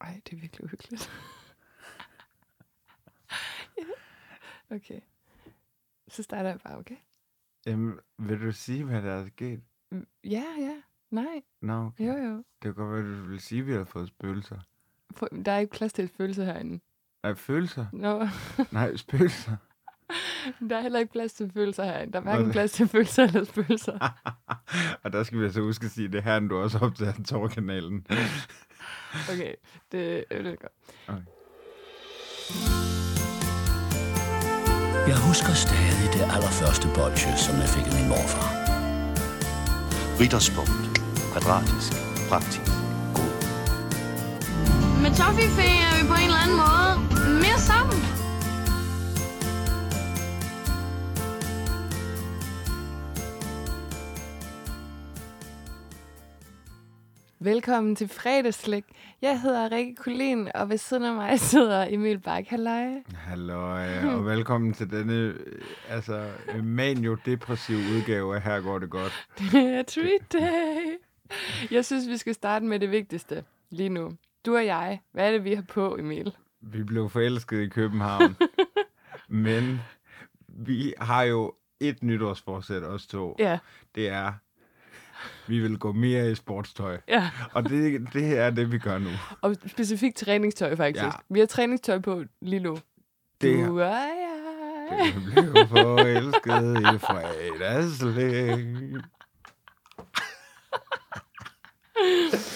Ej, det er virkelig uhyggeligt. ja. Okay. Så starter jeg bare, okay? Jamen, vil du sige, hvad der er sket? Mm, Ja, ja. Nej. Nå, okay. Jo, jo. Det kan godt være, du vil sige, at vi har fået spøgelser. Der er ikke plads til et følelse herinde. Nej, følelser? Nå, Nej, spøgelser. der er heller ikke plads til følelser herinde. Der er hverken plads til følelser eller spøgelser. og der skal vi altså huske at sige, at det er her, du også optager Torkanalen. Okay, det, det er godt. Jeg husker stadig det allerførste bolsje, som jeg fik af min morfar. Ritterspunkt. Kvadratisk. Praktisk. God. Med Toffifee er vi på en eller anden måde mere sammen. Velkommen til fredagsslæg. Jeg hedder Rikke Kulin, og ved siden af mig sidder Emil Bak. Halløj. Halløj, og velkommen til denne øh, altså, manio-depressive udgave af Her går det godt. Det er treat day. Jeg synes, vi skal starte med det vigtigste lige nu. Du og jeg, hvad er det, vi har på, Emil? Vi blev forelsket i København, men vi har jo et nytårsforsæt, os to. Ja, Det er, vi vil gå mere i sportstøj. ja. Og det, det er det, vi gør nu. Og specifikt træningstøj, faktisk. Ja. Vi har træningstøj på lige nu. Det Du og jeg. Blev forelsket i fredagslæg.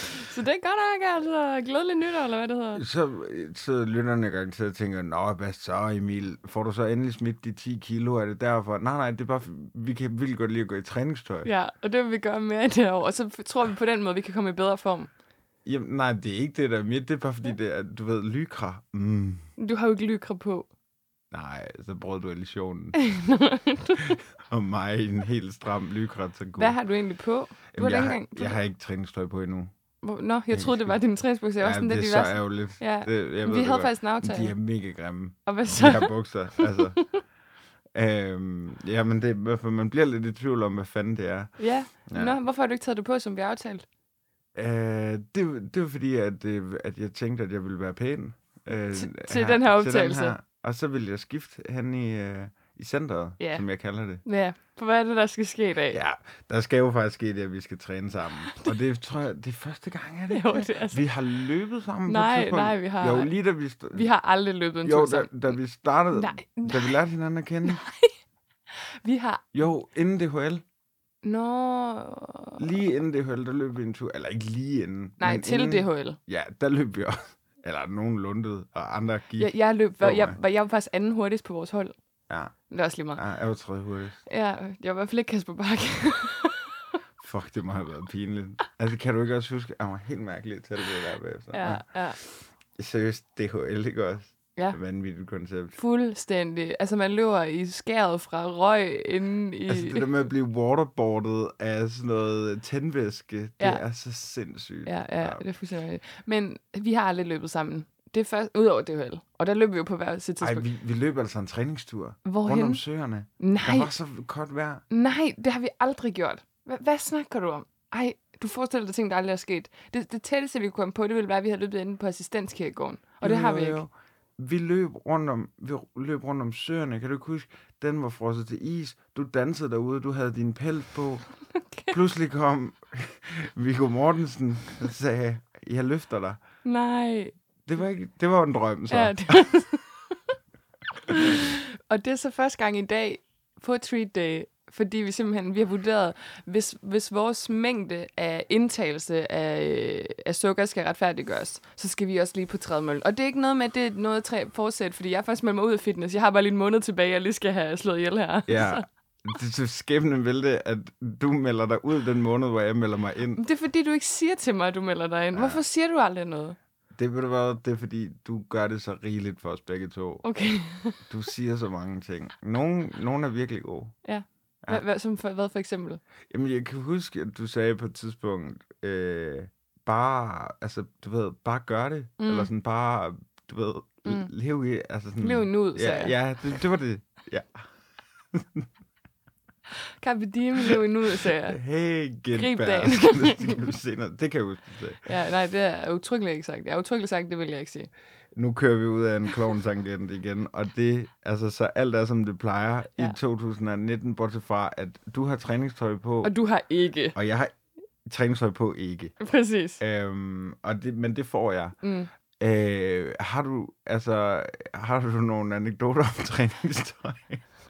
Så det er godt nok, altså. Glædelig nytår, eller hvad det hedder. Så, så lytterne garanteret og tænker, Nå, hvad så Emil? Får du så endelig smidt de 10 kilo? Er det derfor? Nej, nej, det er bare, vi kan vildt godt lide at gå i træningstøj. Ja, og det vil vi gøre mere i det år. Og så tror vi på den måde, vi kan komme i bedre form. Jamen, nej, det er ikke det, der er mit. Det er bare fordi, det er, du ved, lykra. Mm. Du har jo ikke lykra på. Nej, så brød du illusionen. og mig en helt stram lykra til god. Hvad har du egentlig på? Du har jeg, har, jeg har ikke træningstøj på endnu. Hvor- Nå, jeg troede, det var din træningsbukser. Jeg var Ja, sådan det lidt er så ærgerligt. Ja. Det, jeg Vi ved det havde faktisk en aftale. De er mega grimme. Og hvad de så? her bukser. Altså. øhm, ja, men det, er fald, man bliver lidt i tvivl om, hvad fanden det er. Ja. Ja. Nå, hvorfor har du ikke taget det på, som vi aftalte? Øh, det, det var fordi, at, øh, at jeg tænkte, at jeg ville være pæn. Øh, Til- til den her optagelse. Og så ville jeg skifte hen i, øh, i centret, Ja. som jeg kalder det. Ja, for hvad er det, der skal ske i dag? Ja, der skal jo faktisk ske det, at vi skal træne sammen. Og det tror jeg, det er første gang, er det Jo, det er altså- Vi har løbet sammen på et Nej, tidspunkt. nej, vi har- Jo, lige da vi... St- Vi har aldrig løbet en jo, tur da, sammen. da vi startede, Nej, da vi lærte hinanden at kende. Vi har... Jo, inden DHL. Nå... Lige inden DHL, der løb vi en tur. Eller ikke lige inden. Nej, til inden, DHL. Ja, der løb vi også. Eller nogen lundede, og andre gik. Jeg, jeg, løb, jeg, var, jeg var faktisk anden hurtigst på vores hold. Ja, Det er også lige meget. ja, jeg var tredje hurtigst. Ja, jeg var i hvert fald ikke Kasper Bakke. Fuck, det må have været pinligt. Altså, kan du ikke også huske, jeg var helt mærkelig til det der bagefter. ja, ja. Seriøst, DHL, ikke også? Ja. Vanvittigt koncept. Fuldstændig. Altså, man løber i skæret fra røg inde i... Altså, det der med at blive waterboardet af sådan noget tændvæske, det Ja. er så sindssygt. Ja, ja, det er fuldstændig. Men vi har aldrig løbet sammen. Det er først, udover DHL. Og der løb vi jo på hver sit Ej, tidspunkt. vi, vi løb altså en træningstur. Rundt Hvorhen? om søerne. Nej, Der var så godt vejr. nej, det har vi aldrig gjort. Hva, hvad snakker du om? Ej, du forestiller dig ting, der aldrig er sket. Det, det tætteste, vi kunne komme på, det ville være, at vi havde løbet inde på assistenskirkegården. Og det Jo, har vi ikke. jo. Vi løb rundt om, vi løb rundt om søerne, kan du ikke huske? Den var frosset til is. Du dansede derude, du havde din pels på. Okay. Pludselig kom Viggo Mortensen og sagde, jeg løfter dig. Nej. Det var, ikke, det var en drøm, så. Ja, det var... og det er så første gang i dag på Treat Day, fordi vi simpelthen vi har vurderet, hvis, hvis vores mængde af indtagelse af, af sukker skal retfærdiggøres, så skal vi også lige på trædemølle. Og det er ikke noget med, at det er noget træ- fortsætte, fordi jeg er faktisk meldt mig ud af fitness. Jeg har bare lige en måned tilbage, jeg lige skal have slået ihjel her. Ja. Det er skæbnen vil det, at du melder dig ud den måned, hvor jeg melder mig ind. Det er fordi, du ikke siger til mig, at du melder dig ind. Hvorfor siger du aldrig noget? Det vil være, det er fordi, du gør det så rigeligt for os begge to. Okay. Du siger så mange ting. Nogle, nogle er virkelig gode. Ja. Hvad, hvad, som for, hvad for eksempel? Jamen, jeg kan huske, at du sagde på et tidspunkt, øh, bare, altså, du ved, bare gør det. Mm. Eller sådan, bare, du ved, Mm. lev i, altså sådan... Lev nu, sagde ja, jeg. ja det, det var det. Ja. Carpe diem, lev nu, sagde jeg. Hey, Grib dagen. det kan jeg huske. Ja, nej, det er utryggeligt ikke sagt. Har utryggeligt sagt, det vil jeg ikke sige. Nu kører vi ud af en klovn-tangent igen, og det, altså, så alt er, som det plejer. Ja. i 2019, bortset fra, at du har træningstøj på, Og du har ikke. og jeg har træningstøj på ikke. Præcis. Øhm, og det, men det får jeg. Mm. Øh, har du, altså, har du nogle anekdoter om træningstøj?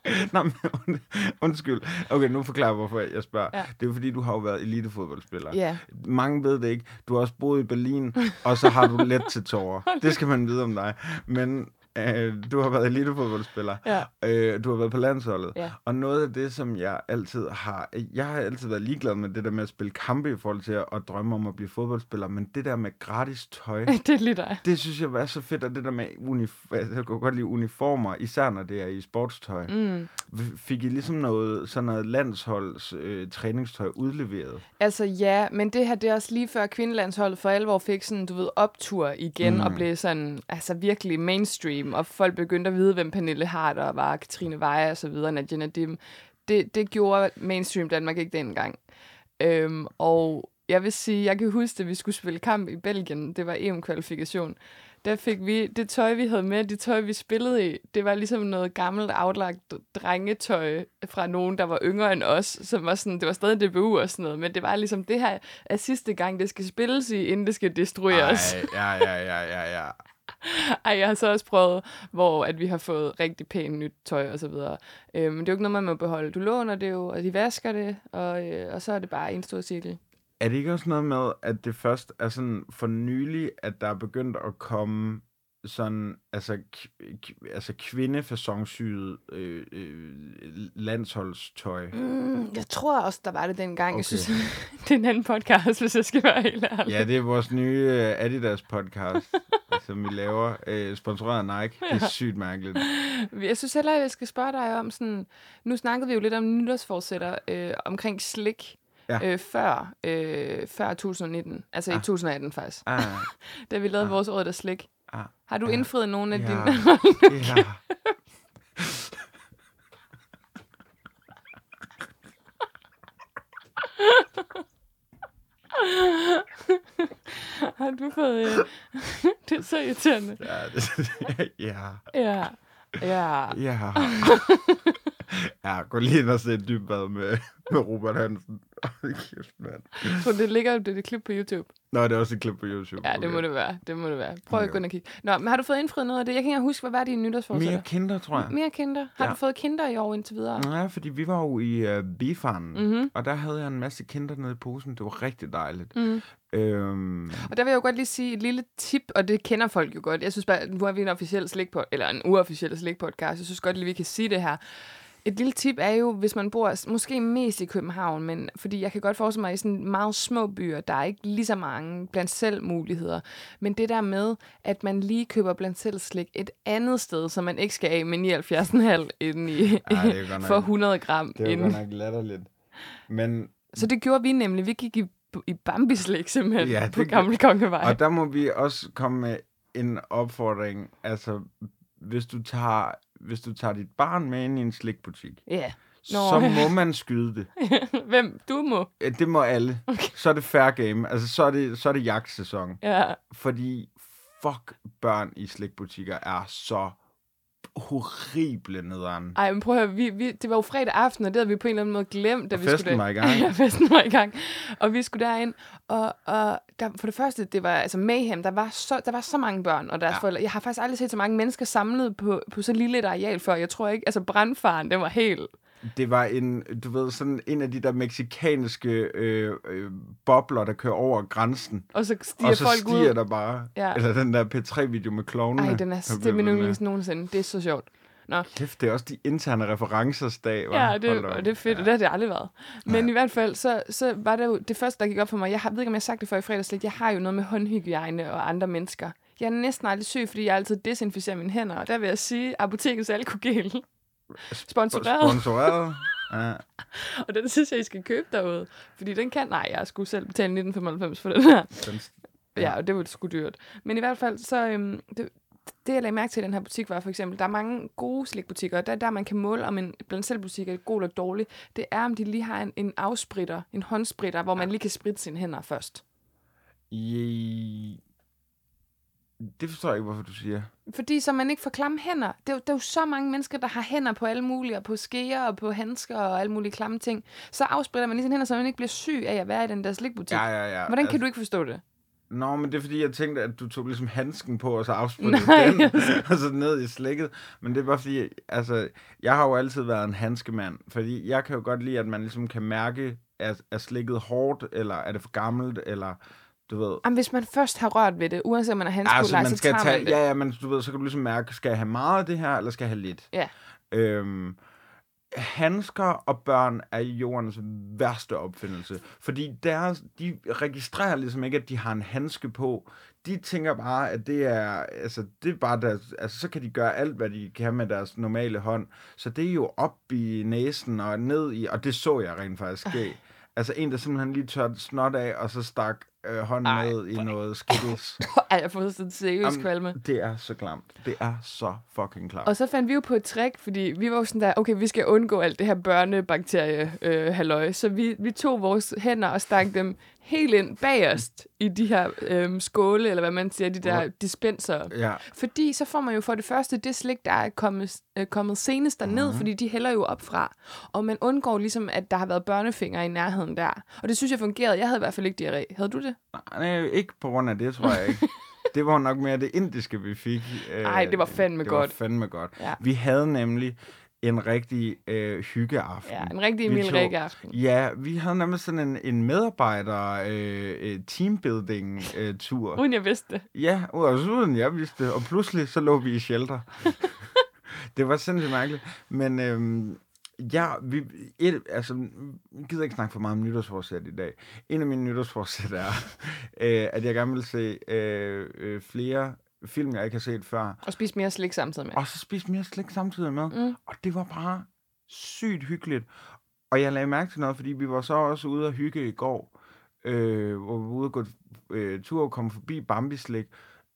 Nå, men und, undskyld. Okay, nu forklarer jeg, hvorfor jeg spørger. Ja. Det er jo fordi, du har jo været elitefodboldspiller. Ja. Mange ved det ikke. Du har også boet i Berlin, og så har du let til tårer. Det skal man vide om dig. Men øh, du har været elitefodboldspiller. Ja. Øh, du har været på landsholdet. Ja. Og noget af det, som jeg altid har... Jeg har altid været ligeglad med det der med at spille kampe i forhold til at, at drømme om at blive fodboldspiller. Men det der med gratis tøj, Det er lige dig. det synes jeg var så fedt. Og det der med unif- altså, jeg kunne godt lide uniformer, især når det er i sportstøj. Mm. Fik I ligesom noget, sådan noget landsholds øh, træningstøj udleveret? Altså ja, men det her, det er også lige før kvindelandsholdet for alvor fik sådan, du ved, optur igen, mm. og blev sådan, altså virkelig mainstream, og folk begyndte at vide, hvem Pernille Harder var, Katrine Veje og så videre, Nadia Nadim. Det, det gjorde mainstream Danmark ikke dengang. Øhm, og jeg vil sige, jeg kan huske, at vi skulle spille kamp i Belgien, det var EM-kvalifikation, der fik vi, det tøj, vi havde med, det tøj, vi spillede i, det var ligesom noget gammelt, aflagt drengetøj fra nogen, der var yngre end os, som var sådan, det var stadig DBU og sådan noget, men det var ligesom, det her er sidste gang, det skal spilles i, inden det skal destrueres. Ej, ja, ja, ja, ja, ja. Ej, jeg har så også prøvet, hvor at vi har fået rigtig pænt nyt tøj og så videre. Øh, men det er jo ikke noget, man må beholde. Du låner det jo, og de vasker det, og, øh, og så er det bare en stor cirkel. Er det ikke også noget med, at det først er sådan for nylig, at der er begyndt at komme sådan, altså, altså kvindefasonsyet øh, øh, landsholdstøj? Mm, jeg tror også, der var det dengang. Okay. Jeg synes, det er en anden podcast, hvis jeg skal være helt ærlig. Ja, det er vores nye øh, Adidas podcast, som vi laver, øh, sponsoreret af Nike. Det er sygt mærkeligt. Jeg synes heller, jeg skal spørge dig om sådan... Nu snakkede vi jo lidt om nytårsforsætter øh, omkring slik. Ja. Øh, før, øh, før 2019. Altså i Ah. 2018 faktisk. Ah, Da vi lavede Ah. vores år der slik. Ah, Har du Ja. indfriet nogle af Ja. dine... ja. Har du fået... Øh... det er så irriterende. Ja, det, ja, Ja. Ja. ja. Ja, gå lige ind og se et dybt bad med, med Robert Hansen. Kæft, mand. Så det ligger det, det klip på YouTube. Nå, det er også et klip på YouTube. Ja, det må det være. Det må det være. Prøv at Okay. gå ind og kigge. Nå, men har du fået indfriet noget af det? Jeg kan ikke huske, hvad var dine nytårsforsætter? Mere kinder, tror jeg. Mere kinder. Har Ja. du fået kinder i år indtil videre? Ja, fordi vi var jo i uh, Bifarmen, Mhm. og der havde jeg en masse kinder nede i posen. Det var rigtig dejligt. Mm. Øhm, Og der vil jeg jo godt lige sige et lille tip, og det kender folk jo godt. Jeg synes bare, nu har vi en officiel slikpod, eller en uofficiel slikpodcast. Jeg synes godt lige, vi kan sige det her. Et lille tip er jo, hvis man bor måske mest i København, men fordi jeg kan godt forestille mig i sådan meget små byer, der er ikke lige så mange blandt selv muligheder. Men det der med, at man lige køber blandt selv slik et andet sted, så man ikke skal af med 79,5 inden i, Ej, det er nok- for 100 gram. det var inden. godt nok latterligt. Men, Så det gjorde vi nemlig. Vi gik i, i Bambi-slik simpelthen Ja, det på Gamle Kongevej. og der må vi også komme med en opfordring. Altså, hvis du tager, hvis du tager dit barn med ind i en slikbutik, Ja. så Nå. må man skyde det. Hvem? Du må. Ja, Det må alle. Okay. Så er det fair game. Altså, så er det, så er det jagtsæson. Ja. Fordi fuck børn i slikbutikker er så horrible nederen. Ej, men prøv at høre, vi, vi, det var jo fredag aften, og det havde vi på en eller anden måde glemt, da Og vi festen skulle var i gang. ja, festen var i gang. Og vi skulle derind, og, og der, for det første, det var altså mayhem, der var så, der var så mange børn og deres ja. forældre. Jeg har faktisk aldrig set så mange mennesker samlet på, på så lille et areal før. Jeg tror ikke, altså brandfaren, den var helt... Det var en, du ved, sådan en af de der meksikanske øh, øh, bobler, der kører over grænsen. Og så stiger og så folk stiger ud. der bare. Ja. Eller den der P3-video med klovnene. Ej, den er, det er min yndlings nogensinde. Det er så sjovt. Nå, Kæft, det er også de interne referencers dag, hva'? Ja, det, og det er fedt, ja. det har det aldrig været. Men i hvert fald, så, så var det jo det første, der gik op for mig. Jeg har, ved ikke, om jeg har sagt det før i fredags lidt. Jeg har jo noget med håndhygiejne og andre mennesker. Jeg er næsten aldrig syg, fordi jeg altid desinficerer mine hænder. Og der vil jeg sige, apotekets alkogel. Sponsoreret. Sponsoreret. Ja. og den synes jeg, I skal købe derude. Fordi den kan... Nej, jeg skulle selv betale 1995 for den her. Den, Ja, og det var sgu dyrt. Men i hvert fald, så... Øhm, det, det, jeg lagde mærke til i den her butik, var for eksempel, der er mange gode slikbutikker, og der, der man kan måle, om en blandt selv butik er god eller dårlig, det er, om de lige har en, en afspritter, en håndspritter, hvor man lige kan spritte sine hænder først. I... Det forstår jeg ikke, hvorfor du siger. Fordi så man ikke får klamme hænder. Det er, jo, der er jo så mange mennesker, der har hænder på alle mulige, og på skeer og på handsker og alle mulige klamme ting. Så afspritter man lige sine hænder, så man ikke bliver syg af at være i den der slikbutik. Ja, ja, ja. Hvordan kan du ikke forstå det? Nå, men det er fordi, jeg tænkte, at du tog ligesom handsken på, og så afsprittede den, altså. og så ned i slikket. Men det er bare fordi, altså, jeg har jo altid været en handskemand, fordi jeg kan jo godt lide, at man ligesom kan mærke, er, er slikket hårdt, eller er det for gammelt, eller du ved... Jamen, hvis man først har rørt ved det, uanset om man er handskud Altså, man så skal tager tage, man det. ja, ja, men du ved, så kan du ligesom mærke, skal jeg have meget af det her, eller skal jeg have lidt? Ja. Øhm, handsker og børn er jordens værste opfindelse. Fordi deres, de registrerer ligesom ikke, at de har en handske på. De tænker bare, at det er, altså, det er bare deres, altså, så kan de gøre alt, hvad de kan med deres normale hånd. Så det er jo op i næsen og ned i, og det så jeg rent faktisk ske. Altså en, der simpelthen lige tørte snot af, og så stak øh, hånden Ej, ned i noget skittles. Ej, jeg får sådan seriøst Jamen, kvalme. Det er så klamt. Det er så fucking klamt. Og så fandt vi jo på et trick, fordi vi var jo sådan der, okay, vi skal undgå alt det her børnebakterie øh, halløj. Så vi, vi tog vores hænder og stak dem helt ind bagerst i de her øh, skåle, eller hvad man siger, de der dispenser. Ja, Fordi så får man jo for det første det slik, der er kommet, øh, kommet senest derned, mm. fordi de hælder jo op fra. Og man undgår ligesom, at der har været børnefinger i nærheden der. Og det synes jeg fungerede. Jeg havde i hvert fald ikke diarré. Havde du det? nej, ikke på grund af det, tror jeg ikke. det var nok mere det indiske, vi fik. Øh, Ej, det var fandme det godt. Det var fandme godt. Ja. Vi havde nemlig en rigtig øh, hyggeaften. Ja, en rigtig Emil Rikke aften. Ja, vi havde nemlig sådan en, en medarbejder øh, øh, teambuilding øh, tur. Uden jeg vidste det. Ja, uden jeg vidste det. Og pludselig så lå vi i shelter. det var sindssygt mærkeligt. Men øhm, ja, vi, et, altså, vi gider ikke snakke for meget om nytårsforsæt i dag. En af mine nytårsforsæt er, øh, at jeg gerne vil se øh, øh, flere film, jeg ikke har set før. Og spise mere slik samtidig med. Og så spise mere slik samtidig med. Mm. Og det var bare sygt hyggeligt. Og jeg lagde mærke til noget, fordi vi var så også ude at hygge i går, øh, hvor vi var ude og gå øh, tur og komme forbi Bambi-slik.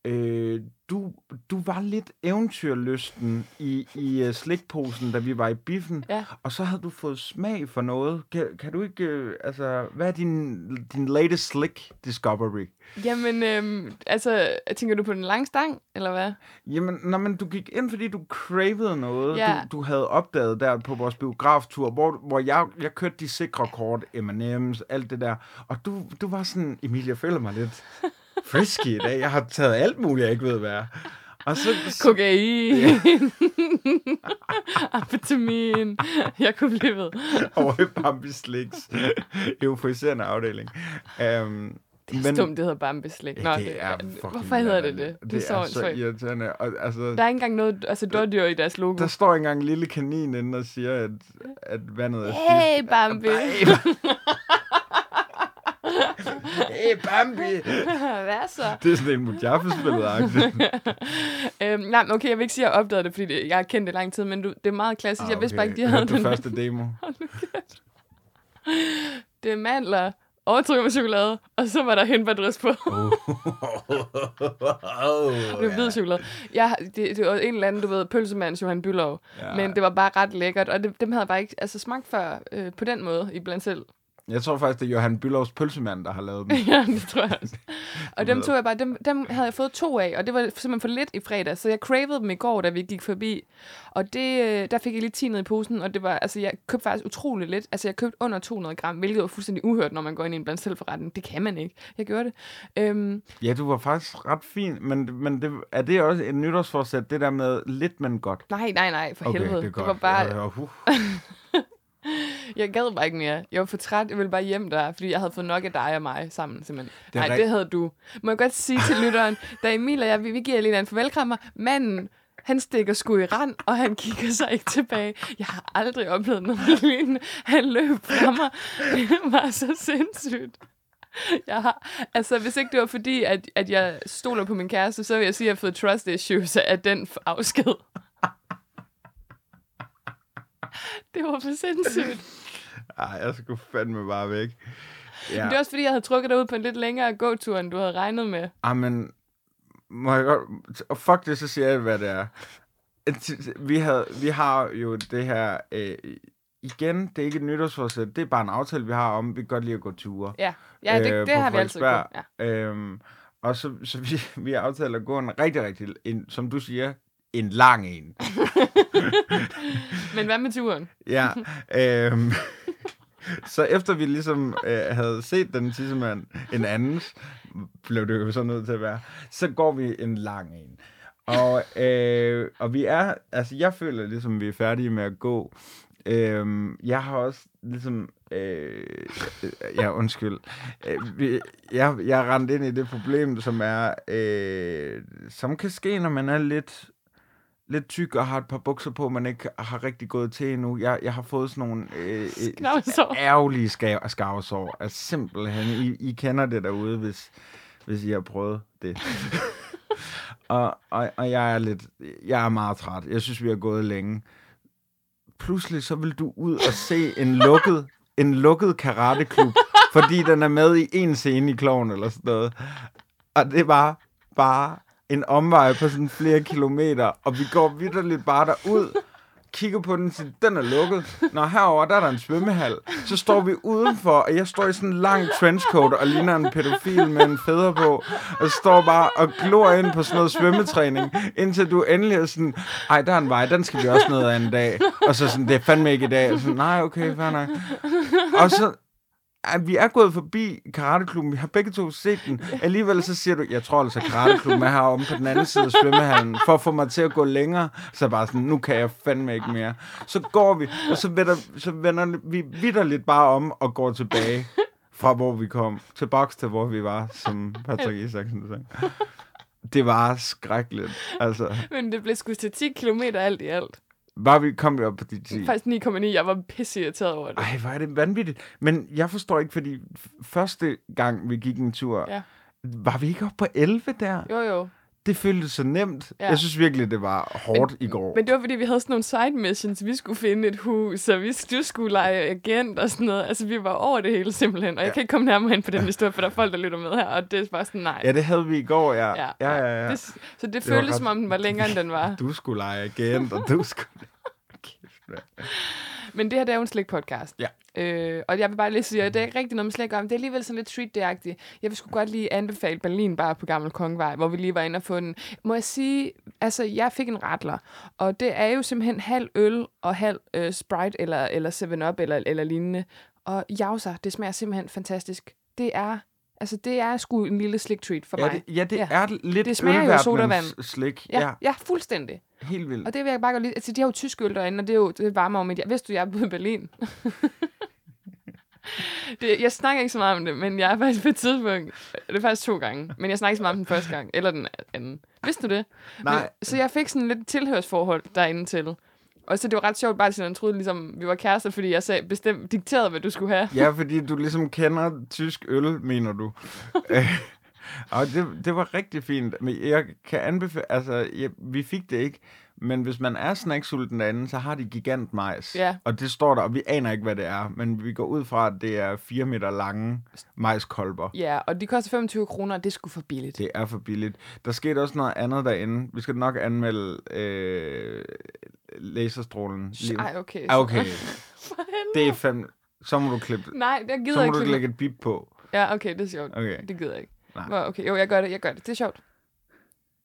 Øh, du, du var lidt eventyrlysten i, i uh, slikposen, da vi var i biffen, Ja. og så havde du fået smag for noget. Kan, kan du ikke, øh, altså, hvad er din, din latest slik discovery? Jamen, øhm, altså, tænker du på den lange stang, eller hvad? Jamen, når man, du gik ind, fordi du cravede noget, Ja. du, du havde opdaget der på vores biograftur, hvor, hvor jeg, jeg kørte de sikre kort, M&M's, alt det der, og du, du var sådan, Emilie, jeg føler mig lidt frisky i dag. Jeg har taget alt muligt, jeg ikke ved, hvad er. Og så, så Kokain. Amfetamin. Jeg kunne blive ved. over i Bambi Slicks euforiserende afdeling. Um, Det er stumt, det hedder Bambi-slik. Nå, det er Hvorfor hedder det det? Det, Det er så, så irriterende. Og, altså, Der er ikke engang noget altså, dårdyr i deres logo. der står engang en lille kanin inde og siger, at, at vandet er Hey, Bambi. Hey, Bambi! Hvad så? Det er sådan en Mujaffe-spillet, Øhm, nej, men okay, jeg vil ikke sige, at jeg opdagede det, fordi det, jeg har kendt det lang tid, men du, det er meget klassisk. jeg vidste bare ikke, de havde den den. første demo. Det er mandler, overtrykket med chokolade, og så var der hindbærdrys på. Det var hvid chokolade. Ja, det, det var en eller anden, du ved, pølsemand Johan Bylov. Ja. Ja. Men det var bare ret lækkert, og det, dem havde jeg bare ikke altså, smagt før øh, på den måde i blandt selv. Jeg tror faktisk, det er Johan Byllovs pølsemand, der har lavet dem. ja, det tror jeg også. Og dem tog jeg bare, dem, dem havde jeg fået to af, og det var simpelthen for lidt i fredag, så jeg cravede dem i går, da vi gik forbi. Og det, øh, der fik jeg lige 10 ned i posen, og det var, altså jeg købte faktisk utrolig lidt. Altså jeg købte under 200 gram, hvilket var fuldstændig uhørt, når man går ind i en blandt selv forretning. Det kan man ikke. Jeg gjorde det. Øhm, Ja, du var faktisk ret fin, men, men det, er det også et nytårsforsæt, det der med lidt, men godt? nej, nej, nej, for okay, helvede. det er Det, var bare, ja, uh. Jeg gad bare ikke mere. Jeg var for træt. Jeg ville bare hjem der, fordi jeg havde fået nok af dig og mig sammen, simpelthen. Det Nej, rigt- det havde du. Må jeg godt sige til lytteren, da Emil og jeg, vi, vi giver lige en farvelkrammer, manden, han stikker sgu i rand, og han kigger sig ikke tilbage. Jeg har aldrig oplevet noget lignende. Han løb fra mig. Det var så sindssygt. Jeg har, altså, hvis ikke det var fordi, at, at jeg stoler på min kæreste, så vil jeg sige, at jeg har fået trust issues af den afsked. Det var for sindssygt. Ej, jeg skulle fandme bare væk. Ja. Men det er også fordi, jeg havde trukket dig ud på en lidt længere gåtur, end du havde regnet med. Ah, men må jeg godt... Og fuck det, så siger jeg, hvad det er. Vi, havde, vi har jo det her... Øh, igen, det er ikke et nytårsforsæt, det er bare en aftale, vi har om, vi kan godt lide at gå ture. Ja, ja det, øh, det har vi altid gjort. Ja. Øhm, og så, så vi, vi aftalt at gå en rigtig, rigtig, en, som du siger, en lang en. Men hvad med turen? Ja. øhm, så efter vi ligesom øh, havde set den tissemand, en andens, blev det jo så nødt til at være, så går vi en lang en. Og, øh, og vi er, altså jeg føler ligesom, vi er færdige med at gå. Øhm, jeg har også ligesom, øh, ja undskyld, øh, vi, jeg, jeg er rendt ind i det problem, som er, øh, som kan ske, når man er lidt, lidt tyk og har et par bukser på, man ikke har rigtig gået til endnu. Jeg, jeg har fået sådan nogle øh, øh, ærgerlige skav, skavsår. Altså simpelthen, I, I kender det derude, hvis, hvis I har prøvet det. og, og, og jeg er lidt, jeg er meget træt. Jeg synes, vi har gået længe. Pludselig så vil du ud og se en lukket, en lukket karateklub, fordi den er med i en scene i kloven eller sådan noget. Og det var bare en omvej på sådan flere kilometer, og vi går vidderligt bare derud, kigger på den, siger, den er lukket. Når herover der er der en svømmehal. Så står vi udenfor, og jeg står i sådan en lang trenchcoat og ligner en pædofil med en fædre på, og står bare og glor ind på sådan noget svømmetræning, indtil du endelig er sådan, ej, der er en vej, den skal vi også ned af en dag. Og så sådan, det er fandme ikke i dag. Og sådan, nej, okay, fair nok. Og så, at vi er gået forbi karateklubben, vi har begge to set den. Alligevel så siger du, jeg tror altså, karateklubben er heromme på den anden side af svømmehallen, for at få mig til at gå længere. Så er bare sådan, nu kan jeg fandme ikke mere. Så går vi, og så vender, så vender vi vidderligt bare om og går tilbage fra hvor vi kom. Tilbage til hvor vi var, som Patrick Isaksen sagde. Det var skrækkeligt. Altså, Men det blev sgu til 10 km alt i alt var vi, kom vi op på de 10. Faktisk 9,9. Jeg var pisse irriteret over det. Ej, hvor er det vanvittigt. Men jeg forstår ikke, fordi første gang, vi gik en tur, Ja. var vi ikke oppe på 11 der? Jo, jo. Det føltes så nemt. Ja. Jeg synes virkelig, det var hårdt men, i går. Men det var, fordi vi havde sådan nogle side missions. Vi skulle finde et hus, og vi, du skulle lege agent og sådan noget. Altså, vi var over det hele simpelthen. Og jeg Ja. kan ikke komme nærmere ind på den historie, for der er folk, der lytter med her. Og det er bare sådan, nej. Ja, det havde vi i går, ja. Ja, Ja, ja, ja. Det, så det, var føltes, som om den var længere, end den var. Du skulle lege agent, og du skulle... Men det her, det er jo en slik-podcast. Ja. Øh, og jeg vil bare lige sige, at det er ikke rigtig noget med slik om. Det er alligevel sådan lidt street agtigt Jeg vil sgu godt lige anbefale Berlin bare på Gammel Kongevej, hvor vi lige var inde og få den. Må jeg sige, altså jeg fik en retler, og det er jo simpelthen halv øl og halv øh, Sprite eller, eller 7-Up eller, eller lignende. Og jauser, det smager simpelthen fantastisk. Det er, altså det er sgu en lille slik treat for Ja, mig. det, ja, det Ja. er lidt Det smager jo sodavand. slik. Ja, ja, ja, fuldstændig. Helt vildt. Og det vil jeg bare godt lide. Altså, de har jo tysk øl derinde, og det er jo det varmer om mit. Vidste du, jeg er i Berlin? det, jeg snakker ikke så meget om det, men jeg er faktisk på et tidspunkt, det er faktisk to gange, men jeg snakker ikke så meget om den første gang, eller den anden. Vidste du det? Nej. Men, så jeg fik sådan lidt tilhørsforhold derinde til. Og så det var ret sjovt, bare sådan, at troede, ligesom, vi var kærester, fordi jeg sagde, bestemt dikterede, hvad du skulle have. Ja, fordi du ligesom kender tysk øl, mener du. Og det, det var rigtig fint. Men jeg kan anbefale, altså, jeg, vi fik det ikke, men hvis man er snacksulten derinde, så har de gigant majs. Ja. Og det står der, og vi aner ikke, hvad det er, men vi går ud fra, at det er 4 meter lange majskolber. Ja, og de koster 25 kroner, og det skulle for billigt. Det er for billigt. Der skete også noget andet derinde. Vi skal nok anmelde øh, laserstrålen. lige- Ej, okay. Ah, okay. Det er fem... Så må du klippe... Nej, jeg gider Så må ikke. du klippe- lægge et bip på. Ja, okay, det er sjovt. Okay. Det gider jeg ikke. Nej. Hvor, okay, jo, jeg gør det, jeg gør det. Det er sjovt.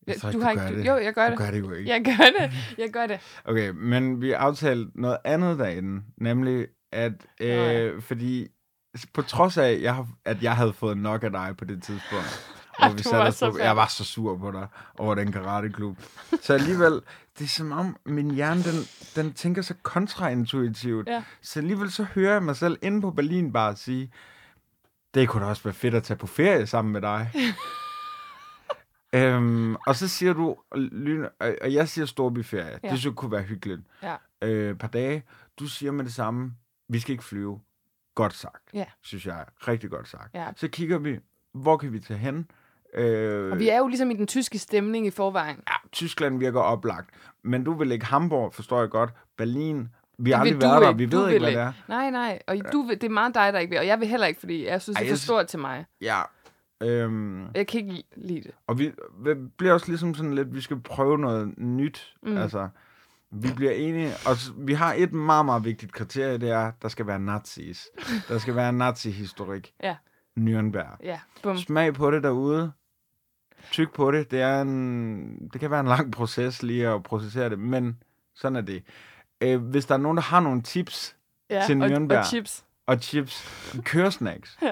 Jeg tror du ikke, har du ikke, gør du, det. jo, jeg gør Du det. gør det jo ikke. Jeg gør det. Jeg gør det. Okay, men vi aftalte noget andet derinde, nemlig at, øh, ja. fordi på trods af, jeg har, at jeg havde fået nok af dig på det tidspunkt, hvor vi satte os så på, jeg var så sur på dig over den karateklub. Så alligevel, det er som om min hjerne, den, den tænker så kontraintuitivt. Ja. Så alligevel så hører jeg mig selv inde på Berlin bare sige, det kunne da også være fedt at tage på ferie sammen med dig. øhm, og så siger du, lyn, og jeg siger storbyferie. Ja. Det synes jeg kunne være hyggeligt. Ja. Øh, par dage. Du siger med det samme, vi skal ikke flyve. Godt sagt, Ja. synes jeg. Rigtig godt sagt. Ja. Så kigger vi, hvor kan vi tage hen? Øh, Og vi er jo ligesom i den tyske stemning i forvejen. ja, Tyskland virker oplagt. Men du vil ikke Hamburg, forstår jeg godt. Berlin, vi har aldrig du været der. Vi Du ved ikke, hvad det er. Nej, nej. Og du vil, det er meget dig, der ikke vil. Og jeg vil heller ikke, fordi jeg synes, Ej, det er for stort til mig. Ja, Øhm, Jeg kan ikke lide det. og vi, vi bliver også ligesom sådan lidt, vi skal prøve noget nyt. Mm. Altså, vi bliver enige, og vi har et meget, meget vigtigt kriterie, det er, der skal være nazis. Der skal være nazi-historik. Ja. Nürnberg. Ja, bum. Smag på det derude. Tyk på det. Det, er en, det kan være en lang proces lige at processere det, men sådan er det. Øh, hvis der er nogen, der har nogle tips Ja, til og, Nürnberg. og chips. og chips, køresnacks. Ja.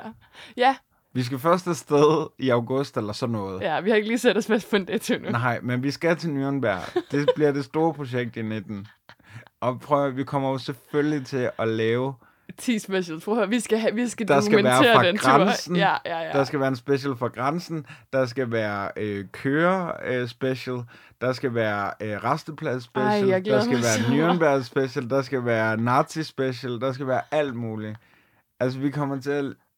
ja, Vi skal først afsted i august eller sådan noget. ja, vi har ikke lige sat os fast på en dato nu. Nej, men vi skal til Nürnberg. Det bliver det store projekt i 19. Og prøv at, vi kommer jo selvfølgelig til at lave, 10 specials. Prøv at høre, vi skal, have, vi skal Der skal være dokumentere fra den grænsen. tur. Ja, ja, ja. der skal være en special for grænsen, der skal være øh, køre øh, special, der skal være øh, resteplads special, Ej, der skal være. Nürnberg special, der skal være nazi special, der skal være alt muligt. Altså, vi kommer til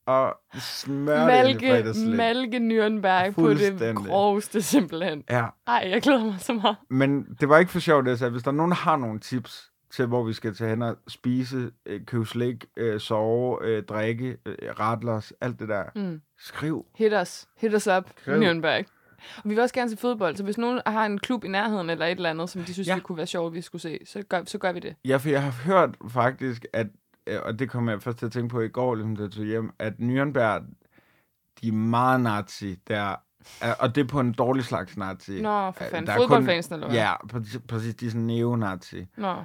at, at smøre det Malke, fredagsslik. Malke Nürnberg på det groveste simpelthen. Ja, Ej, jeg glæder mig så meget. Men det var ikke for sjovt, det sagde. Hvis der er nogen, der har nogle tips til, hvor vi skal tage hen og spise, øh, købe slik, øh, sove, øh, drikke, øh, rattlers, alt det der. Mm. Skriv. Hit us. Hit up, Skriv. Nürnberg. Og vi vil også gerne se fodbold, så hvis nogen har en klub i nærheden eller et eller andet, som de synes, Ja. det kunne være sjovt, vi skulle se, så gør, så gør vi det. Ja, for jeg har hørt faktisk, at, øh, og det kom jeg først til at tænke på i går, ligesom da jeg tog hjem, at Nürnberg, de er meget nazi der. Og det er på en dårlig slags nazi. Nå, for fanden. kun- Fodboldfansen, eller hvad? Ja, præcis, præcis de er sådan neonazi. Nå.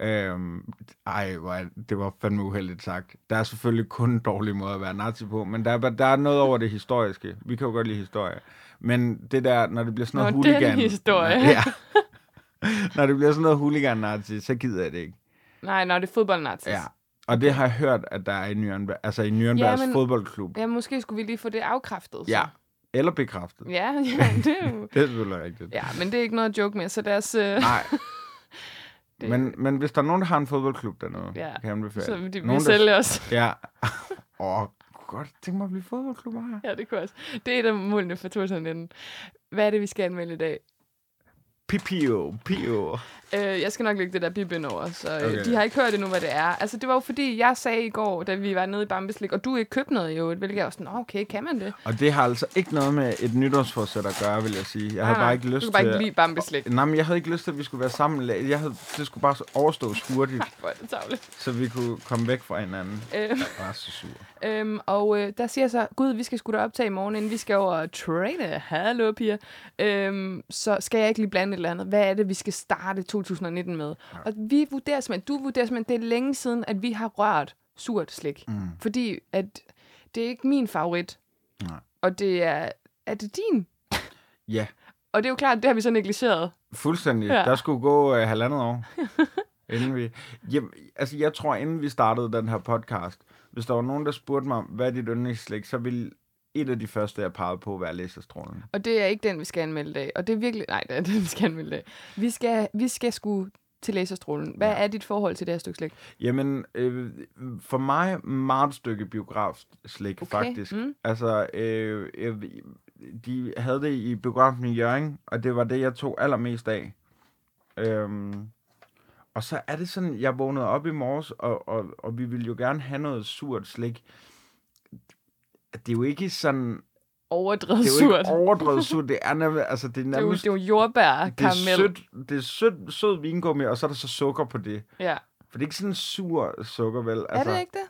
Øhm, ej, hvor er- det var fandme uheldigt sagt. Der er selvfølgelig kun en dårlig måde at være nazi på, men der er, der er noget over det historiske. Vi kan jo godt lide historie. Men det der, når det bliver sådan noget Nå, den hooligan... historie. Ja. når det bliver sådan noget hooligan-nazi, så gider jeg det ikke. Nej, nej, det er fodboldnazis. Ja. Og det har jeg hørt, at der er i Nürnberg, altså i Nürnbergs Ja, men- fodboldklub. Ja, måske skulle vi lige få det afkræftet. Så. Ja. Eller bekræftet. Ja, ja, det er jo... Det er selvfølgelig rigtigt. Ja, men det er ikke noget at joke med, så os... Øh, Nej. Det- Men, men hvis der er nogen, der har en fodboldklub dernede, Ja. kan jeg anbefale. så de, vi Nogen, der- os. Ja. Åh, oh, godt tænke mig at blive fodboldklub her. Ja, det kunne også. Det er et af målene for 2019. Hvad er det, vi skal anmelde i dag? Pipio, pio. Øh, jeg skal nok lægge det der bib ind over, så øh, Okay. de har ikke hørt endnu, hvad det er. Altså, det var jo fordi, jeg sagde i går, da vi var nede i Bambeslik, og du ikke købte noget jo, hvilket jeg var sådan, "Nå, okay, kan man det? Og det har altså ikke noget med et nytårsforsæt at gøre, vil jeg sige. Jeg havde bare ikke lyst Du kan bare til... ikke lide Bambeslik. Nej, men jeg havde ikke lyst til, at vi skulle være sammen. Jeg havde, det skulle bare overstås hurtigt, Hvor er det tavligt. så vi kunne komme væk fra hinanden. Øh, Jeg var så sur. Øhm, og øh, der siger jeg så, gud, vi skal sgu da optage i morgen, inden vi skal over og trade. Hallo, piger. Øhm, så skal jeg ikke lige blande et eller andet. Hvad er det, vi skal starte 2019 med? Ja. Og vi vurderer simpelthen, du vurderer simpelthen, det er længe siden, at vi har rørt surt slik. Mm. Fordi at det er ikke min favorit. Nej. Og det er, er det din? Ja, Og det er jo klart, det har vi så negligeret. fuldstændig. Ja. Der skulle gå uh, halvandet år, inden vi... Jamen, altså, jeg tror, inden vi startede den her podcast, hvis der var nogen, der spurgte mig, hvad er dit yndlingsslik, så ville et af de første, jeg pegede på, være laserstrålen. Og det er ikke den, vi skal anmelde i dag. Og det er virkelig... Nej, det er den, vi skal anmelde i dag. Vi skal, vi skal sgu til laserstrålen. Hvad Ja. er dit forhold til det her stykke slik? Jamen, øh, for mig meget et stykke biografslik, Okay, faktisk. mm. Altså, øh, øh, de havde det i biografen i Jørgen, og det var det, jeg tog allermest af. Øhm, og så er det sådan, jeg vågnede op i morges, og, og, og vi ville jo gerne have noget surt slik. Det er jo ikke sådan... Overdrevet Det er jo surt. ikke overdrevet surt. Det er nærmest... Altså, det er Det er jo, nærmest... det er jo jordbær, det er sødt, det er sødt, sød vingummi, og så er der så sukker på det. Ja. For det er ikke sådan sur sukker, vel? Er det ikke det?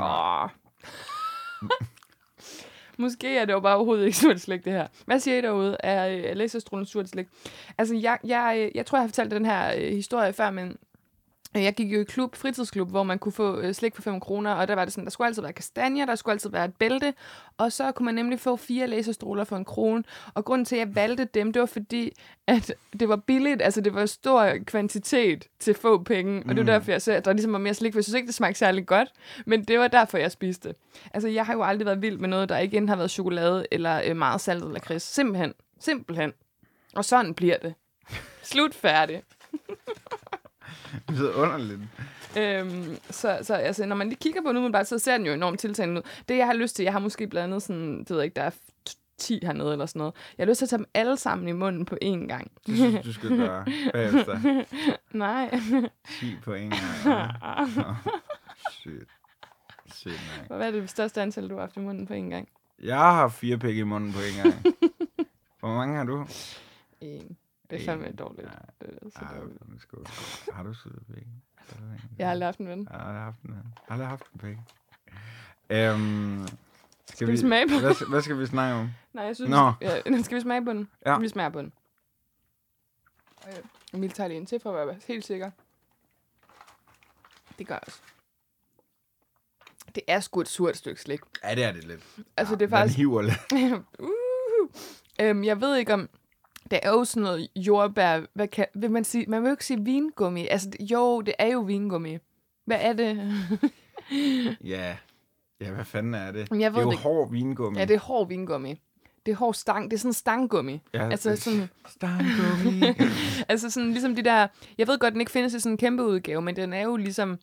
Åh. Måske er det jo bare overhovedet ikke surt slik, det her. Hvad siger I derude? Er, er laserstrålen surt slik? Altså, jeg, jeg, øh, jeg tror, jeg har fortalt den her øh, historie før, men øh, jeg gik jo i klub, fritidsklub, hvor man kunne få øh, slik for 5 kroner, og der var det sådan, der skulle altid være kastanjer, der skulle altid være et bælte, og så kunne man nemlig få fire laserstråler for en krone. Og grunden til, at jeg valgte dem, det var fordi, at det var billigt, altså det var stor kvantitet til få penge, og det var Mm. derfor, jeg så, at der ligesom var mere slik, for jeg synes ikke, det smagte særlig godt, men det var derfor, jeg spiste det. Altså, jeg har jo aldrig været vild med noget, der ikke enten har været chokolade eller øh, meget saltet lakrids. Simpelthen. Simpelthen. Og sådan bliver det. Slut færdig. Det er underligt. Øhm, så, så altså, når man lige kigger på den umiddelbart, så ser den jo enormt tiltalende ud. Det, jeg har lyst til, jeg har måske blandet sådan, det ved jeg ikke, der er 10 hernede eller sådan noget. Jeg har lyst til at tage dem alle sammen i munden på én gang. Det synes du skal gøre bagefter. Nej. 10 på en gang. Sygt. Sygt nok. Hvad er det største antal, du har haft i munden på en gang? Jeg har fire pik i munden på en gang. Hvor mange har du? En. Det er fandme dårligt. Ja. Det er så Ej, dårligt. skål. Har du søde pik? Jeg har aldrig haft en ven. Jeg har aldrig haft en, jeg har aldrig haft en pik. Øhm, skal, vi smage på hvad, hvad skal vi snakke om? Nej, jeg synes, Nå. ja, skal vi smage på den? Ja. Vi smager på den. Øh, Emil tager lige en til for at være helt sikker. Det gør jeg også. Det er sgu et surt stykke slik. Ja, det er det lidt. Altså, ja, det er faktisk... Den hiver lidt. uh, øhm, jeg ved ikke om... Det er jo sådan noget jordbær... Hvad kan, vil man sige? Man vil jo ikke sige vingummi. Altså, det- jo, det er jo vingummi. Hvad er det? Ja. Ja, hvad fanden er det? Jeg det ved er jo det hård vingummi. ja, det er hård vingummi. Det er hård stang. Det er sådan stanggummi. ja, Altså sådan, Stangummi. altså sådan ligesom de der... Jeg ved godt, den ikke findes i sådan en kæmpe udgave, men den er jo ligesom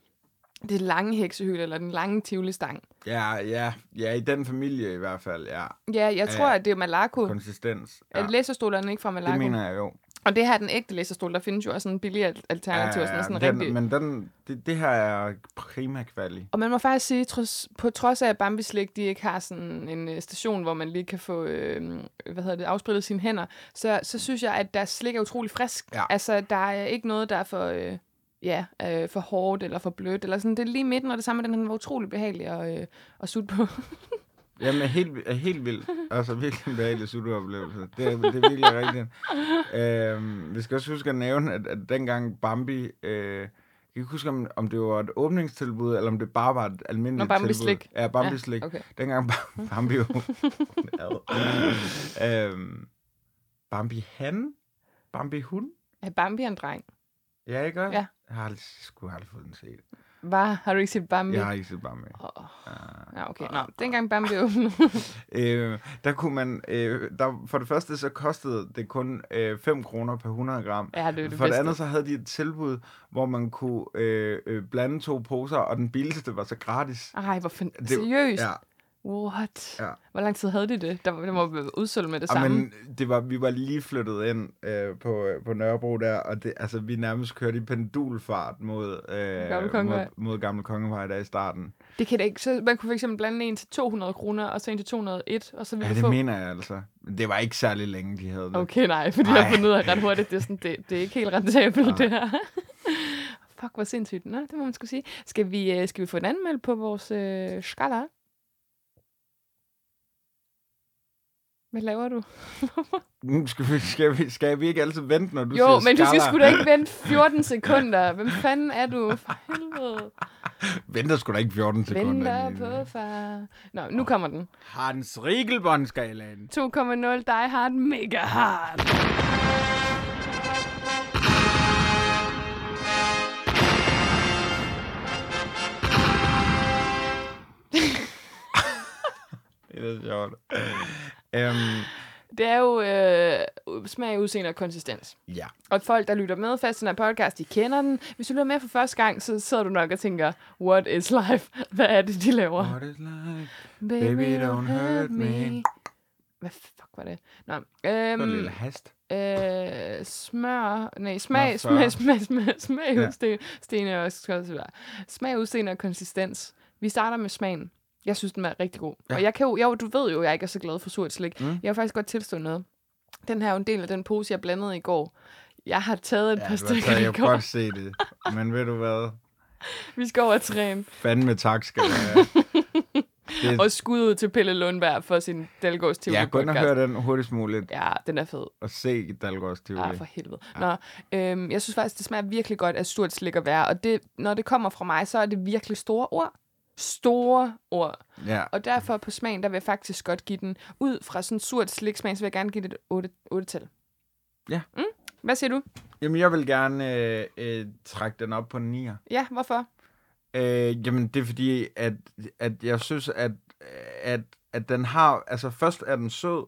det lange heksehyl, eller den lange tivoli-stang. ja, ja, ja, i den familie i hvert fald, ja. Ja, jeg Ja, tror, at det er Malaco. Konsistens. Ja. Ja. Er læserstolerne ikke fra Malaco? Det mener jeg jo. Og det her er den ægte læserstol. Der findes jo også en billig al- alternativ. Ja, sådan, sådan den, rigtig... Men den, det, det her er prima kvali. Og man må faktisk sige, trods, på trods af, at Bambi Slik, de ikke har sådan en øh, station, hvor man lige kan få øh, hvad hedder det, afsprittet sine hænder, så, så synes jeg, at deres slik er utrolig frisk. Ja. Altså, der er ikke noget, der er for, øh, ja, øh, for hårdt eller for blødt. Eller sådan. Det er lige midten, og det samme, den var utrolig behagelig at, øh, at sutte på. Jamen, helt, helt vildt. Altså, virkelig en behagelig suttooplevelse. Det, er, det er virkelig rigtigt. Øhm, vi skal også huske at nævne, at, at dengang Bambi... Øh, jeg kan ikke huske, om, om det var et åbningstilbud, eller om det bare var et almindeligt Nå, Bambi tilbud. Slik. Ja, Bambi Ja, Slik. okay. Dengang Bam- Bambi jo... Øhm, Bambi han? Bambi hun? Er Bambi en dreng? Ja, ikke også? Ja. Jeg har aldrig, sgu aldrig fået den set. Hvad? Har du ikke set Bambi? Jeg har ikke set Bambi. Oh, Uh, ja, okay. Nå, dengang Bambi åbnede. øh, der kunne man, øh, der, for det første så kostede det kun øh, 5 kroner per 100 gram. ja, det er det for det bedste. andet så havde de et tilbud, hvor man kunne øh, øh, blande to poser, og den billigste var så gratis. Ej, hvor fan... Det- Seriøst? Ja, What? Ja. Hvor lang tid havde de det? Der, var- det må være udsolgt med det og samme. men det var, vi var lige flyttet ind øh, på, øh, på Nørrebro der, og det, altså, vi nærmest kørte i pendulfart mod, Gamle øh, Kongevej. mod, mod Gamle Kongevej der i starten. Det kan da ikke. Så man kunne fx blande en til 200 kroner, og så en til 201, og så ville Ja, det få... mener jeg altså. Det var ikke særlig længe, de havde det. Okay, nej, fordi jeg Ej. har fundet ud af ret hurtigt, det er, sådan, det, det er ikke helt rentabelt, det her. Fuck, hvor sindssygt. Nå, det må man skulle sige. Skal vi, øh, skal vi få en anmeld på vores øh, skala? Hvad laver du? Nu skal vi, skal, vi, skal vi ikke altid vente, når du jo, siger men du skal sgu da ikke vente 14 sekunder. Hvem fanden er du? For helvede. Venter sgu da ikke 14 sekunder. Venter på far. Nå, nu kommer den. Hans Riegelbåndskalaen. 2,0 Die Hard Mega Hard. Det er sjovt. Øhm, Det er jo øh, smag, udseende og konsistens. ja. Og folk, der lytter med fast i den her podcast, de kender den. Hvis du lytter med for første gang, så sidder du nok og tænker, what is life? Hvad er det, de laver? What is life? Baby, don't hurt me. Hvad fuck var det? Nå, Det var en øhm, lille hast. øh, smør, nej, smag, smag, smag, smag, smag, Ja. udseende og. Smag, udseende og konsistens. Vi starter med smagen. Jeg synes, den er rigtig god. Ja. Ja. Og jeg kan jo, jeg, du ved jo, jeg ikke er så glad for surt slik. Mm. Jeg vil faktisk godt tilstå noget. Den her er jo en del af den pose, jeg blandede i går. Jeg har taget et Ja, par stykker jeg kan går. godt se det. Men ved du hvad? Vi skal over og træne. Fandme tak skal have. Det, Og skud ud til Pelle Lundberg for sin Dalgårds TV ja, gå ind og den hurtigst muligt. Ja, den er fed. Og se Dalgårds Tivoli. Ja, for helvede. Nå, øhm, jeg synes faktisk, det smager virkelig godt af surt slik at være. Og det, når det kommer fra mig, så er det virkelig store ord. Store ord. Ja. Og derfor på smagen, der vil jeg faktisk godt give den, ud fra sådan surt sliksmag, så vil jeg gerne give det et 8, 8 tal. Ja. Mm? Hvad siger du? Jamen, jeg vil gerne øh, øh, trække den op på en 9'er. Ja, hvorfor? Øh, jamen, det er fordi, at, at jeg synes, at, at, at den har... Altså, først er den sød,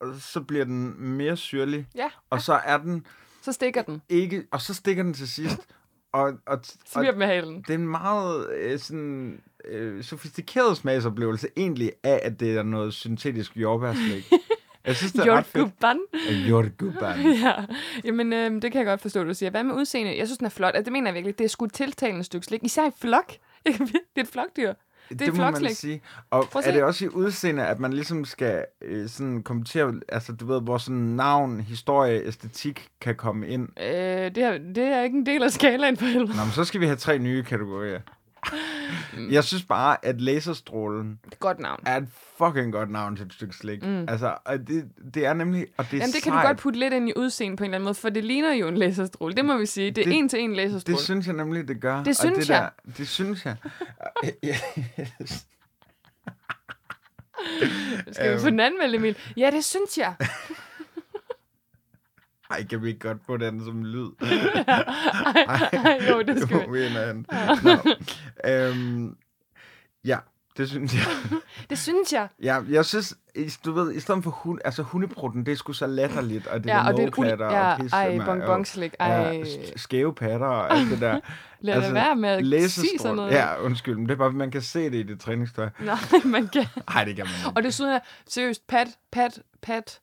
og så bliver den mere syrlig, Ja, og så er den så stikker den. ikke... Og så stikker den til sidst. Og, og, og med halen. det er en meget øh, sådan, øh, sofistikeret smagsoplevelse, egentlig af, at det er noget syntetisk jordbærslik. Jeg synes, det er ret fedt. Ja, jamen øh, det kan jeg godt forstå, du siger. Hvad med udseende? Jeg synes, den er flot. Altså, det mener jeg virkelig. Det er sgu et tiltalende stykke slik. Især i flok. det er et flokdyr. Det er må man sige. Og er det også i udseende, at man ligesom skal øh, sådan kommentere, altså du ved, hvor sådan navn, historie, æstetik kan komme ind? Øh, det, er, det er ikke en del af skalaen for helvede. Nå, men så skal vi have tre nye kategorier. Mm. Jeg synes bare, at laserstrålen Det er et godt navn. er et fucking godt navn til et stykke slik. Mm. Altså, og det, det er nemlig, og det er Jamen, det kan sejt. du godt putte lidt ind i udseende på en eller anden måde, for det ligner jo en laserstråle. Det må vi sige. Det er Det- en til en laserstråle. Det synes jeg nemlig, det gør. Det Og synes det jeg. Der, det synes jeg. Skal vi Øhm. få den anmeldt, Emil? Ja, det synes jeg. Ej, kan vi ikke godt få den som lyd? Ej, jo, det skal vi. Nå. Øhm, ja, det synes jeg. Det synes jeg. Ja, jeg synes, du ved, i stedet for hund, altså hundeprutten, det er sgu så latterligt, og det Ja, der og det er mågeklatter ja, og pisse. ej, bonbonslik, og- ej. Ja, sk- skæve patter og alt det der. Lad altså, være med at sige sådan noget. Ja, undskyld, men det er bare, man kan se det i det træningstøj. Nej, man kan. Nej, det kan man ikke. Og det synes jeg, seriøst, Pat, Pat, Pat,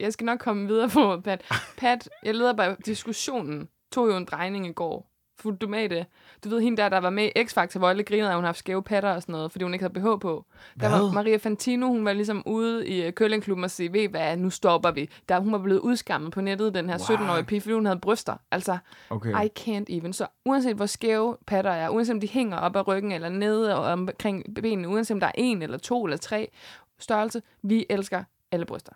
jeg skal nok komme videre på, Pat. Pat, jeg leder bare, diskussionen tog jo en drejning i går. Fulgte du med det? Du ved, hende der, der var med i X-Factor, hvor alle grinede, at hun har haft skæve patter og sådan noget, fordi hun ikke havde BH på. Der var Hvad? Maria Fantino, hun var ligesom ude i uh, curlingklubben og sige, ved hvad, nu stopper vi. Der, hun var blevet udskammet på nettet, den her 17-årige pige, fordi hun havde bryster. Altså, Okay. I can't even. Så uanset hvor skæve patter er, uanset om de hænger op ad ryggen eller nede og omkring benene, uanset om der er en eller to eller tre størrelse, vi elsker alle bryster.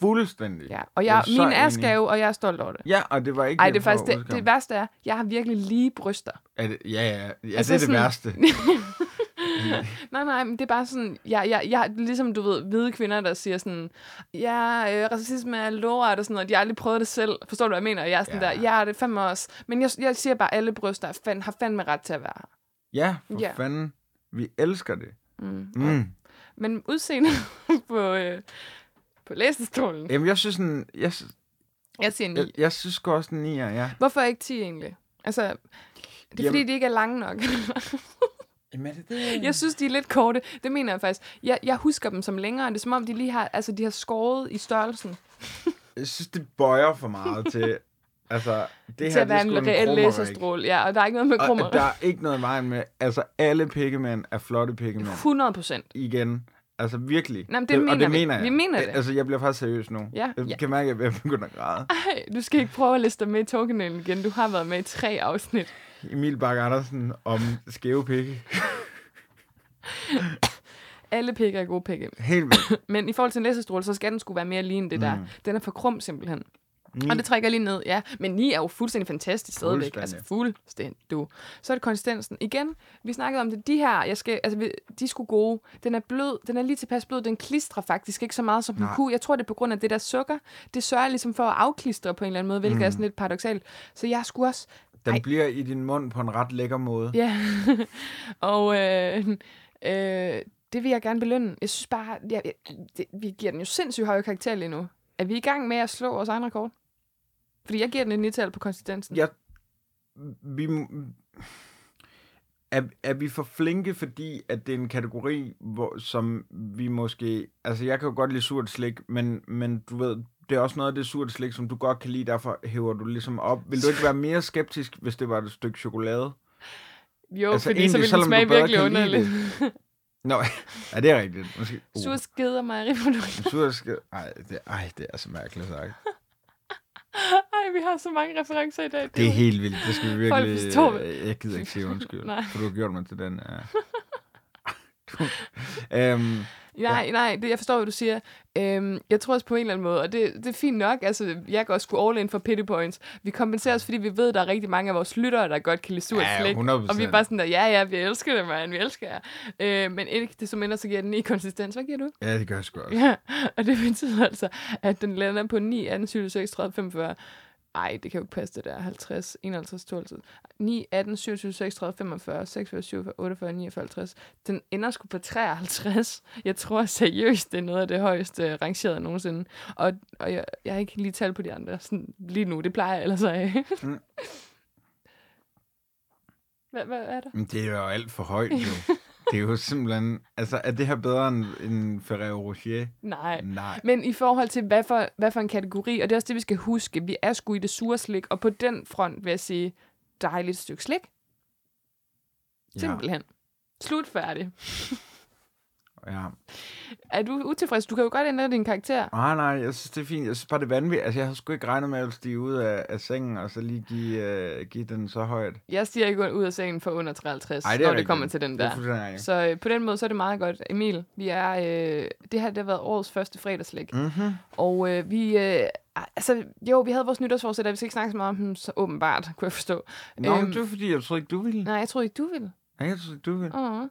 Fuldstændig. Ja. Og Jeg jeg, er min skæve, og jeg er stolt over det. Ja, og det var ikke Ej, det er faktisk det, det værste er, jeg har virkelig lige bryster. Er det, ja, ja, ja, Altså det er det sådan- værste. Nej, nej, men det er bare sådan, jeg, jeg, jeg, ligesom du ved, hvide kvinder, der siger sådan, ja, øh, racisme er lort og sådan noget, de har aldrig prøvet det selv. Forstår du, hvad jeg mener? Jeg er sådan Ja. der, ja, det er fandme også. Men jeg, jeg siger bare, alle bryster er fand, har fandme ret til at være her. Ja, for Ja. fanden. Vi elsker det. Mm. Mm. Men udseende på, øh, på læsestolen. Jamen, jeg synes sådan, jeg, Jeg siger 9. jeg, jeg synes også den 9'er, ja. Hvorfor ikke 10 egentlig? Altså, det er fordi, Jamen- de ikke er lange nok. Jamen, det det? jeg synes, de er lidt korte. Det mener jeg faktisk. Jeg, jeg husker dem som længere. Det er som om, de lige har, altså, de har skåret i størrelsen. Jeg synes, det bøjer for meget til... Altså, det til her, at være det er en en reel. Ja, og der er ikke noget med krummer. Og der er ikke noget vejen med... Altså, alle pikkemænd er flotte pikkemænd. 100 procent. Igen. Altså, virkelig. Nej, men det og mener det vi. mener jeg. Vi mener det. Altså, jeg bliver faktisk seriøs nu. Ja, Jeg ja. kan mærke, at jeg begynder at græde. Ej, du skal ikke prøve at liste dig med i togkanalen igen. Du har været med i tre afsnit. Emil Bakke Andersen om skæve pikke. Alle pikker er gode pikke. Helt vildt. Men i forhold til en læsestråle, så skal den skulle være mere lige end det der. Mm. Den er for krum simpelthen. Ni. Og det trækker lige ned, ja. Men 9 er jo fuldstændig fantastisk stadigvæk. Altså fuldstændig, du. Så er det konsistensen. Igen, vi snakkede om det. De her, jeg skal, altså, de sgu gode. Den er blød. Den er lige tilpas blød. Den klistrer faktisk ikke så meget, som den Nej. kunne. Jeg tror, det er på grund af det der sukker. Det sørger ligesom for at afklistre på en eller anden måde, hvilket mm. er sådan lidt paradoxalt. Så jeg skulle også... Den Ej. bliver i din mund på en ret lækker måde. Ja. og øh, øh, det vil jeg gerne belønne. Jeg synes bare, ja, det, vi giver den jo sindssygt høje karakter lige nu. Er vi i gang med at slå vores egen rekord? Fordi jeg giver den et på konsistensen. Jeg, vi, er, er vi for flinke, fordi at det er en kategori, hvor, som vi måske... Altså, jeg kan jo godt lide surt slik, men, men du ved, det er også noget af det surt slik, som du godt kan lide, derfor hæver du ligesom op. Vil du ikke være mere skeptisk, hvis det var et stykke chokolade? Jo, Altså, fordi så egentlig, vil den selvom du smage virkelig underligt. Nå, ja, det er rigtigt. Måske, uh, Sur skeder mejeriprodukter. sur skid. Ej, det, ej, det er så mærkeligt sagt. Ej, vi har så mange referencer i dag. Det er helt vildt. Det skal vi Folk virkelig... forstår det. øh, Jeg gider ikke sige undskyld, Nej. for du har gjort mig til den. Ja. Du, øhm, Nej, nej, det, jeg forstår, hvad du siger. Øhm, jeg tror også på en eller anden måde, og det, det er fint nok. Altså, jeg går også all in for pity points. Vi kompenserer os, fordi vi ved, at der er rigtig mange af vores lyttere, der godt kan lide surt Ja, slik. 100%. Og vi er bare sådan der, ja, ja, vi elsker det, man, vi elsker jer. Øh, men ikke desto mindre, så giver den 9 konsistens. Hvad giver du? ja, det gør jeg sgu også. Ja, og det betyder altså, at den lander på 9, 18, 20, 6, 30, 45. Ej, det kan jo ikke passe det der. 50, 51, 52. 9, 18, 27, 36, 45, 46, 47, 48, 49, 50. Den ender sgu på 53. Jeg tror seriøst, det er noget af det højeste rangerede nogensinde. Og, og jeg, jeg har ikke lige talt på de andre sådan, lige nu. Det plejer jeg ellers have. Mm. hvad, hvad er der? Det er jo alt for højt, jo. Det er jo simpelthen... Altså, er det her bedre end, end Ferrero Rocher? Nej. Nej. Men i forhold til, hvad for, hvad for en kategori, og det er også det, vi skal huske, vi er sgu i det sure slik, og på den front vil jeg sige, dejligt stykke slik. Simpelthen. Slut færdig. Ja. Er du utilfreds? Du kan jo godt ændre din karakter. Nej, nej, jeg synes, det er fint. Jeg synes bare, det er vanvittigt. Altså, jeg havde sgu ikke regnet med at stige ud af, af sengen, og så lige give, uh, give den så højt. Jeg stiger ikke ud af sengen for under 53, Ej, det når det rigtigt. kommer til den Det er der. rigtigt. Så øh, på den måde, så er det meget godt. Emil, vi er, øh, det her det har været årets første fredagslæg. Mm-hmm. Og øh, vi, øh, altså, jo, vi havde vores nytårsforsæt, og vi skal ikke snakke så meget om dem, så åbenbart, kunne jeg forstå. Nå, Øhm, det var fordi, jeg troede ikke, du ville. Nej, jeg troede ikke, du ville. Nej, jeg troede ikke, du ville. Uh-huh.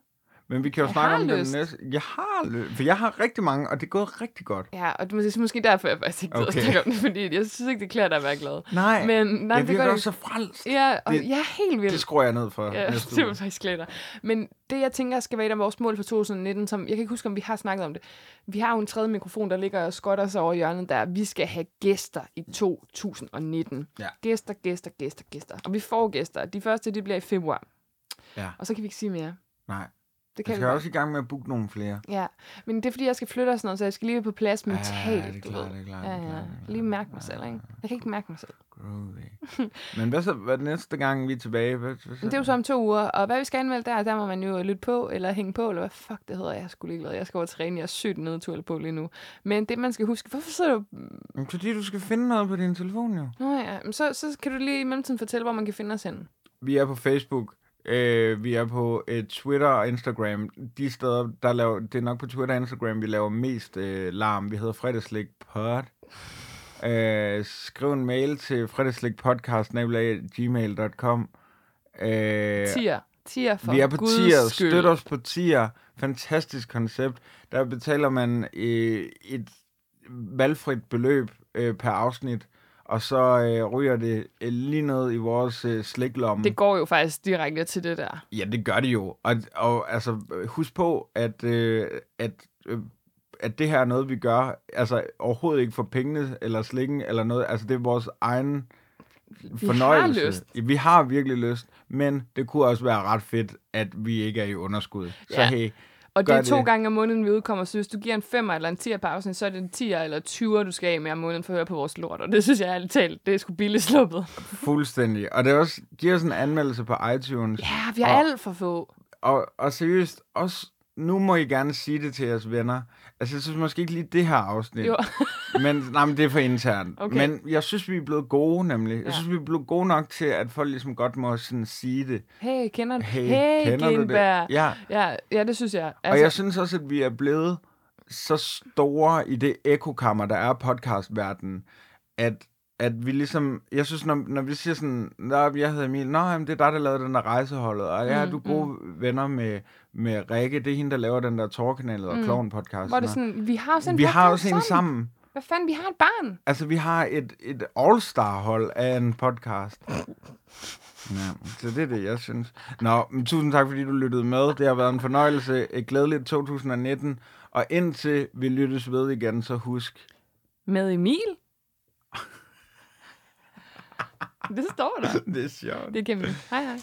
Men vi kan jo Jeg snakke om lyst. den næste. Jeg har lyst. For jeg har rigtig mange, og det er gået rigtig godt. Ja, og det er måske derfor, jeg faktisk ikke gider Okay. snakke om det, fordi jeg synes ikke, det klæder dig at være glad. Nej, Men nej, jeg det virker også så frelst. Ja, og Det- er helt vildt. Det skruer jeg ned for Ja, næste det var faktisk klæder. Men det, jeg tænker, skal være et af vores mål for 2019, som jeg kan ikke huske, om vi har snakket om det. Vi har jo en tredje mikrofon, der ligger og skotter sig over hjørnet der. Vi skal have gæster i 2019. Ja. Gæster, gæster, gæster, gæster. Og vi får gæster. De første, de bliver i februar. Ja. Og så kan vi ikke sige mere. Nej, Det jeg kan vi skal godt. også i gang med at booke nogle flere. Ja, men det er fordi, jeg skal flytte og sådan noget, så jeg skal lige på plads mentalt. Ja, det er klart, det er klart, Ja, det er ja. klart, Lige mærke mig selv, ikke? Jeg kan ikke mærke mig selv. Groovy. Men hvad så hvad næste gang, vi er tilbage? Hvad, hvad Men det er jo så om to uger, og hvad vi skal anmelde der, der må man jo lytte på, eller hænge på, eller hvad fuck det hedder, jeg er sgu ligeglad. Jeg skal over og træne, jeg er sygt nedtur på lige nu. Men det, man skal huske, hvorfor sidder du... Jamen, Fordi du skal finde noget på din telefon, jo. Nå ja, men så, så kan du lige i mellemtiden fortælle, hvor man kan finde os henne. Vi er på Facebook. Øh, vi er på øh, Twitter og Instagram. De steder, der laver, det er nok på Twitter og Instagram, vi laver mest øh, larm. Vi hedder fredagslik pod. Øh, skriv en mail til fredagslikpodcast.gmail.com øh, Tier. Tier for Vi er på Guds tier. skyld. Støt os på tier. Fantastisk koncept. Der betaler man øh, et valgfrit beløb øh, per afsnit, og så øh, ryger det øh, lige ned i vores øh, sliklomme. Det går jo faktisk direkte til det der. Ja, det gør det jo. Og, og altså, husk på, at, øh, at, øh, at det her er noget, vi gør, altså overhovedet ikke for pengene eller slikken eller noget. Altså, det er vores egen Vi fornøjelse. har lyst. Ja, Vi har virkelig lyst, men det kunne også være ret fedt, at vi ikke er i underskud. Så Ja. hey, Og det er to det. gange om måneden, vi udkommer. Så hvis du giver en 5 eller en 10 pause, så er det en 10 eller 20, du skal af med om måneden for at høre på vores lort. Og det synes jeg ærligt talt, det er sgu billigt sluppet. fuldstændig. Og det er også, giver os en anmeldelse på iTunes. Ja, vi har Og- alt for få. Og, og seriøst, også nu må I gerne sige det til jeres venner. Altså, jeg synes måske ikke lige det her afsnit. Jo. men, nej, men det er for internt. Okay. Men jeg synes, vi er blevet gode, nemlig. Jeg Ja. synes, vi er blevet gode nok til, at folk ligesom godt må sådan sige det. Hey, kender du? Hey, hey kender du det? Ja, Ja, ja, det synes jeg. altså, og jeg synes også, at vi er blevet så store i det ekokammer, der er podcastverdenen, at at vi ligesom, jeg synes, når, når vi siger sådan, Nå, jeg hedder Emil, Nå, jamen, det er dig, der lavede den der rejseholdet, og ja, Mm, du er gode venner med, med Rikke, det er hende, der laver den der Torkanal og Mm. Klovn podcast. Hvor det sådan, vi har også en vi har podcast også en sammen. Hvad fanden, vi har et barn. Altså, vi har et, et all-star-hold af en podcast. Ja, så det er det, jeg synes. Nå, men tusind tak, fordi du lyttede med. Det har været en fornøjelse. Et glædeligt 2019. Og indtil vi lyttes ved igen, så husk... Med Emil. det står der. Det er sjovt. Det kan vi. Hej hej.